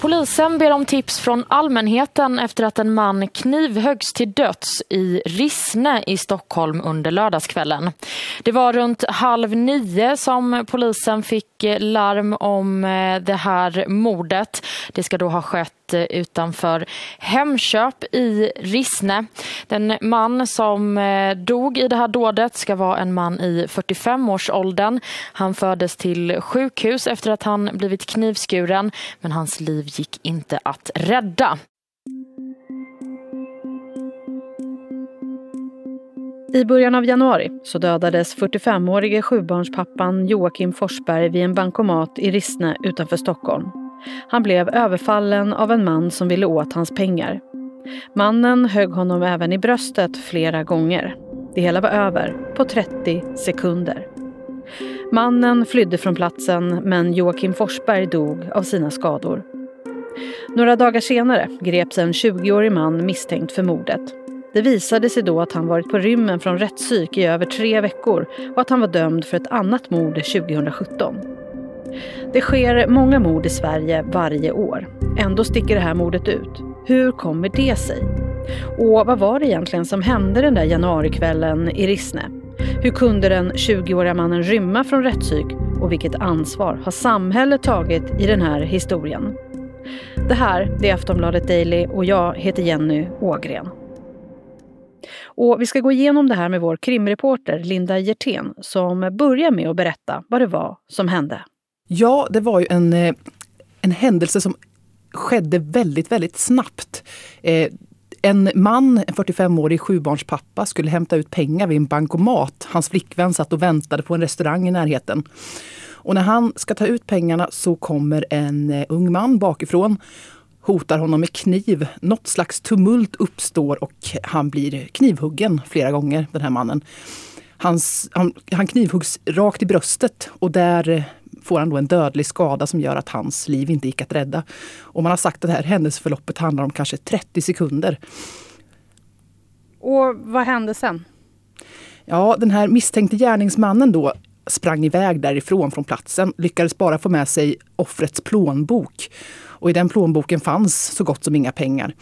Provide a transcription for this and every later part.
Polisen ber om tips från allmänheten efter att en man knivhöggs till döds i Rissne i Stockholm under lördagskvällen. Det var runt halv nio som polisen fick eh, larm om eh, det här mordet. Det ska då ha skett eh, utanför Hemköp i Rissne. Den man som dog i det här dådet ska vara en man i 45-årsåldern. Han fördes till sjukhus efter att han blivit knivskuren men hans liv gick inte att rädda. I början av januari så dödades 45-årige sjubarnspappan Joakim Forsberg vid en bankomat i Rissne utanför Stockholm. Han blev överfallen av en man som ville åt hans pengar. Mannen högg honom även i bröstet flera gånger. Det hela var över på 30 sekunder. Mannen flydde från platsen men Joakim Forsberg dog av sina skador. Några dagar senare greps en 20-årig man misstänkt för mordet. Det visade sig då att han varit på rymmen från rättspsyk i över tre veckor och att han var dömd för ett annat mord 2017. Det sker många mord i Sverige varje år. Ändå sticker det här mordet ut. Hur kommer det sig? Och vad var det egentligen som hände den där januarikvällen i Rissne? Hur kunde den 20-åriga mannen rymma från rättspsyk och vilket ansvar har samhället tagit i den här historien? Det här är Aftonbladet Daily och jag heter Jenny Ågren. Och vi ska gå igenom det här med vår krimreporter Linda Hjertén som börjar med att berätta vad det var som hände. Ja, det var ju en, eh, en händelse som skedde väldigt, väldigt snabbt. Eh, en man, en 45-årig sjubarnspappa, skulle hämta ut pengar vid en bankomat. Hans flickvän satt och väntade på en restaurang i närheten. Och när han ska ta ut pengarna så kommer en eh, ung man bakifrån hotar honom med kniv. Något slags tumult uppstår och han blir knivhuggen flera gånger, den här mannen. Hans, han, han knivhuggs rakt i bröstet och där får han då en dödlig skada som gör att hans liv inte gick att rädda. Och man har sagt att det här händelseförloppet handlar om kanske 30 sekunder. Och vad hände sen? Ja, den här misstänkte gärningsmannen då sprang iväg därifrån från platsen, lyckades bara få med sig offrets plånbok. Och i den plånboken fanns så gott som inga pengar.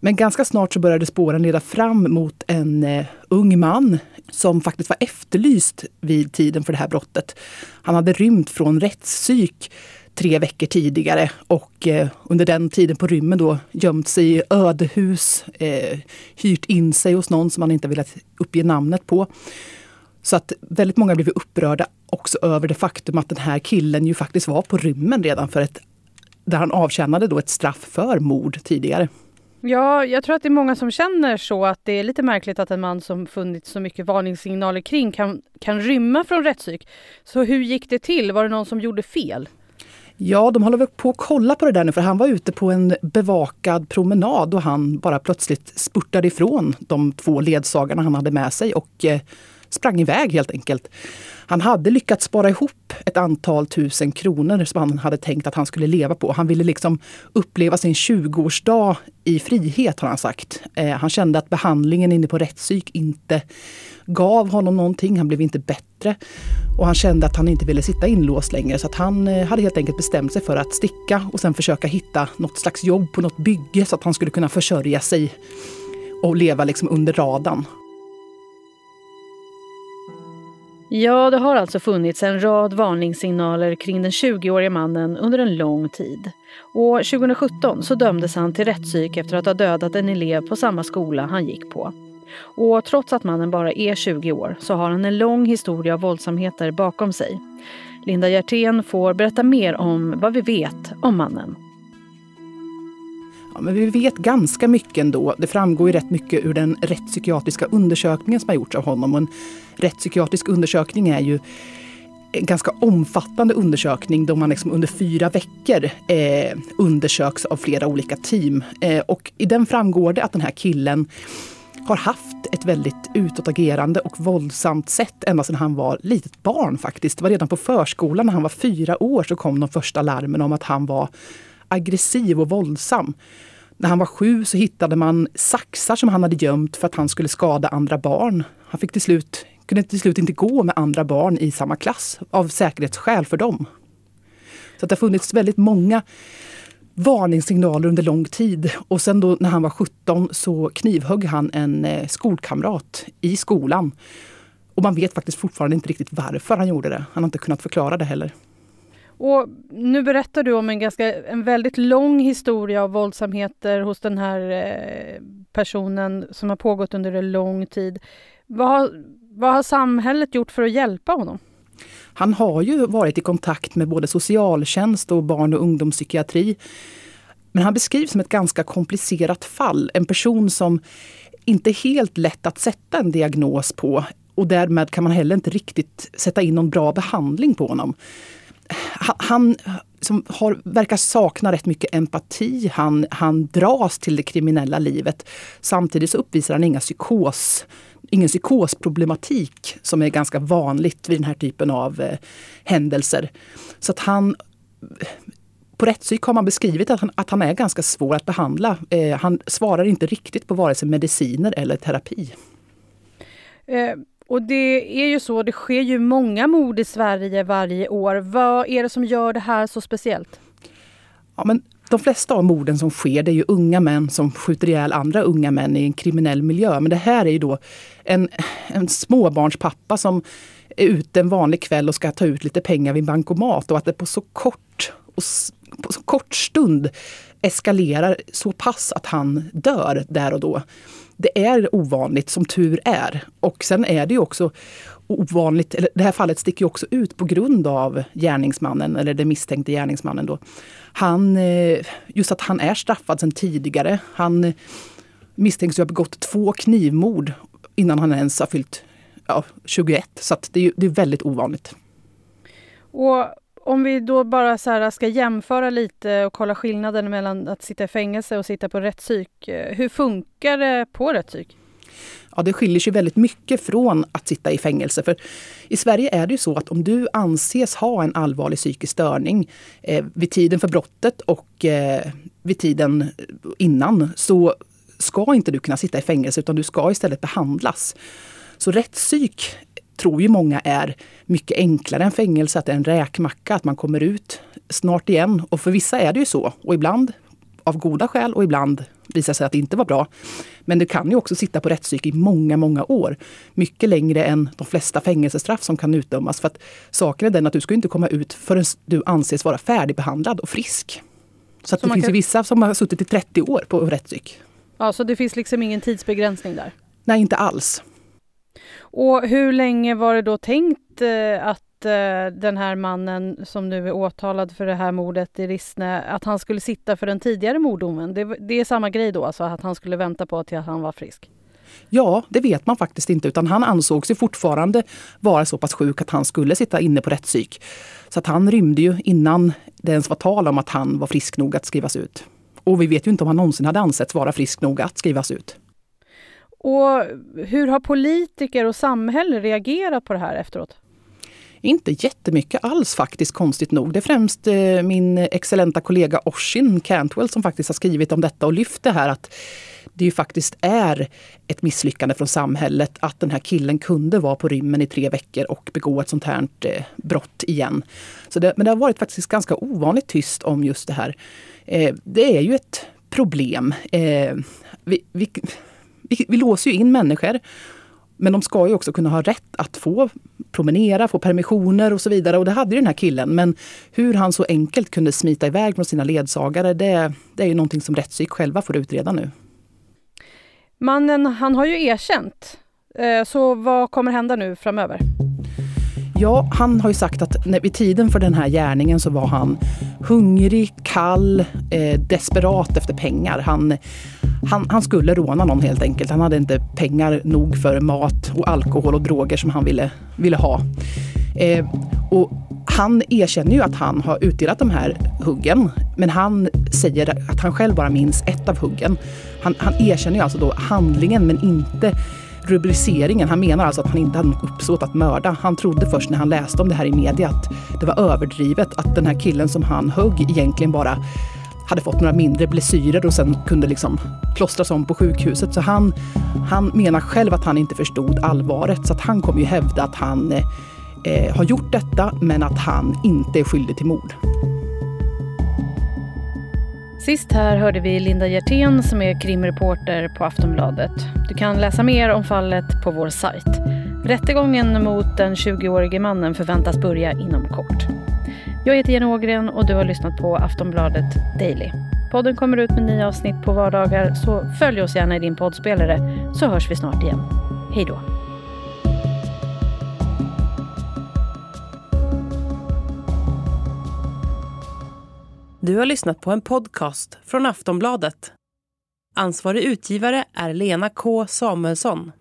Men ganska snart så började spåren leda fram mot en eh, ung man som faktiskt var efterlyst vid tiden för det här brottet. Han hade rymt från rättspsyk tre veckor tidigare och eh, under den tiden på rymmen då gömt sig i ödehus, eh, hyrt in sig hos någon som han inte velat uppge namnet på. Så att väldigt många blev upprörda också över det faktum att den här killen ju faktiskt var på rymmen redan för ett där han avtjänade då ett straff för mord tidigare. Ja, jag tror att det är många som känner så att det är lite märkligt att en man som funnits så mycket varningssignaler kring kan, kan rymma från rättspsyk. Så hur gick det till? Var det någon som gjorde fel? Ja, de håller på att kolla på det där nu för han var ute på en bevakad promenad och han bara plötsligt spurtade ifrån de två ledsagarna han hade med sig och eh, sprang iväg helt enkelt. Han hade lyckats spara ihop ett antal tusen kronor som han hade tänkt att han skulle leva på. Han ville liksom uppleva sin 20-årsdag i frihet har han sagt. Eh, han kände att behandlingen inne på rättspsyk inte gav honom någonting. Han blev inte bättre. Och han kände att han inte ville sitta inlåst längre. Så att han eh, hade helt enkelt bestämt sig för att sticka och sen försöka hitta något slags jobb på något bygge så att han skulle kunna försörja sig och leva liksom under radarn. Ja, det har alltså funnits en rad varningssignaler kring den 20-årige mannen under en lång tid. Och 2017 så dömdes han till rättspsyk efter att ha dödat en elev på samma skola han gick på. Och trots att mannen bara är 20 år så har han en lång historia av våldsamheter bakom sig. Linda Hjertén får berätta mer om vad vi vet om mannen. Ja, men vi vet ganska mycket ändå. Det framgår ju rätt mycket ur den rättspsykiatriska undersökningen som har gjorts av honom. Och en rättspsykiatrisk undersökning är ju en ganska omfattande undersökning då man liksom under fyra veckor eh, undersöks av flera olika team. Eh, och i den framgår det att den här killen har haft ett väldigt utåtagerande och våldsamt sätt ända sedan han var litet barn faktiskt. Det var redan på förskolan när han var fyra år så kom de första larmen om att han var aggressiv och våldsam. När han var sju så hittade man saxar som han hade gömt för att han skulle skada andra barn. Han fick till slut, kunde till slut inte gå med andra barn i samma klass av säkerhetsskäl för dem. Så det har funnits väldigt många varningssignaler under lång tid. Och sen då när han var 17 så knivhögg han en eh, skolkamrat i skolan. Och man vet faktiskt fortfarande inte riktigt varför han gjorde det. Han har inte kunnat förklara det heller. Och nu berättar du om en, ganska, en väldigt lång historia av våldsamheter hos den här eh, personen som har pågått under en lång tid. Vad har, vad har samhället gjort för att hjälpa honom? Han har ju varit i kontakt med både socialtjänst och barn och ungdomspsykiatri. Men han beskrivs som ett ganska komplicerat fall. En person som inte är helt lätt att sätta en diagnos på och därmed kan man heller inte riktigt sätta in någon bra behandling på honom. Han som har, verkar sakna rätt mycket empati. Han, han dras till det kriminella livet. Samtidigt så uppvisar han inga psykos ingen psykosproblematik som är ganska vanligt vid den här typen av eh, händelser. Så att han på rättspsyk har man beskrivit att han, att han är ganska svår att behandla. Eh, han svarar inte riktigt på vare sig mediciner eller terapi. Eh, och det är ju så, det sker ju många mord i Sverige varje år. Vad är det som gör det här så speciellt? Ja, men de flesta av morden som sker det är ju unga män som skjuter ihjäl andra unga män i en kriminell miljö. Men det här är ju då en, en småbarnspappa som är ute en vanlig kväll och ska ta ut lite pengar vid en bankomat och att det på så kort, och på så kort stund eskalerar så pass att han dör där och då. Det är ovanligt, som tur är. Och sen är det ju också ovanligt, eller det här fallet sticker ju också ut på grund av gärningsmannen, eller den misstänkte gärningsmannen. Då. Han, eh, just att han är straffad sedan tidigare. Han misstänks ju ha begått två knivmord innan han ens har fyllt ja, 21. Så det är, det är väldigt ovanligt. Och om vi då bara så ska jämföra lite och kolla skillnaden mellan att sitta i fängelse och sitta på rättspsyk. Eh, hur funkar det på rättspsyk? Ja, det skiljer sig väldigt mycket från att sitta i fängelse. För I Sverige är det ju så att om du anses ha en allvarlig psykisk störning eh, vid tiden för brottet och eh, vid tiden innan så ska inte du kunna sitta i fängelse utan du ska istället behandlas. Så rättspsyk tror ju många är mycket enklare än fängelse, att det är en räkmacka, att man kommer ut snart igen. Och för vissa är det ju så. Och ibland av goda skäl och ibland visar sig att det inte var bra. Men du kan ju också sitta på rättspsyk i många, många år. Mycket längre än de flesta fängelsestraff som kan utdömas. För att saken är den att du ska inte komma ut förrän du anses vara färdigbehandlad och frisk. Så, att så det finns kan... ju vissa som har suttit i 30 år på rättspsyk. Ja, så det finns liksom ingen tidsbegränsning där? Nej, inte alls. Och hur länge var det då tänkt eh, att eh, den här mannen som nu är åtalad för det här mordet i Rissne, att han skulle sitta för den tidigare morddomen. Det, det är samma grej då, alltså att han skulle vänta på till att han var frisk? Ja, det vet man faktiskt inte. Utan han ansåg sig fortfarande vara så pass sjuk att han skulle sitta inne på rättspsyk. Så att han rymde ju innan det ens var tal om att han var frisk nog att skrivas ut. Och vi vet ju inte om han någonsin hade ansetts vara frisk nog att skrivas ut. Och hur har politiker och samhälle reagerat på det här efteråt? Inte jättemycket alls faktiskt, konstigt nog. Det är främst eh, min excellenta kollega Oshin Cantwell som faktiskt har skrivit om detta och lyft det här att det ju faktiskt är ett misslyckande från samhället att den här killen kunde vara på rymmen i tre veckor och begå ett sånt här eh, brott igen. Så det, men det har varit faktiskt ganska ovanligt tyst om just det här. Eh, det är ju ett problem. Eh, vi, vi, vi, vi låser ju in människor men de ska ju också kunna ha rätt att få promenera, få permissioner och så vidare. Och det hade ju den här killen. Men hur han så enkelt kunde smita iväg från sina ledsagare, det, det är ju någonting som rättspsyk själva får utreda nu. Mannen, han har ju erkänt. Eh, så vad kommer hända nu framöver? Ja, han har ju sagt att när, vid tiden för den här gärningen så var han hungrig, kall, eh, desperat efter pengar. Han, han, han, skulle råna någon helt enkelt. Han hade inte pengar nog för mat och alkohol och droger som han ville, ville ha. Eh, och han erkänner ju att han har utdelat de här huggen. Men han säger att han själv bara minns ett av huggen. Han, han erkänner ju alltså då handlingen men inte rubriceringen. Han menar alltså att han inte hade något uppsåt att mörda. Han trodde först när han läste om det här i media att det var överdrivet. Att den här killen som han högg egentligen bara hade fått några mindre blessyrer och sen kunde liksom plåstras om på sjukhuset. Så han, han menar själv att han inte förstod allvaret. Så att han kommer ju hävda att han eh, eh, har gjort detta men att han inte är skyldig till mord. Sist här hörde vi Linda Hjertén som är krimreporter på Aftonbladet. Du kan läsa mer om fallet på vår sajt. Rättegången mot den 20-årige mannen förväntas börja inom kort. Jag heter Jenny Ågren och du har lyssnat på Aftonbladet Daily. Podden kommer ut med nya avsnitt på vardagar så följ oss gärna i din poddspelare så hörs vi snart igen. Hej då! Du har lyssnat på en podcast från Aftonbladet. Ansvarig utgivare är Lena K Samuelsson.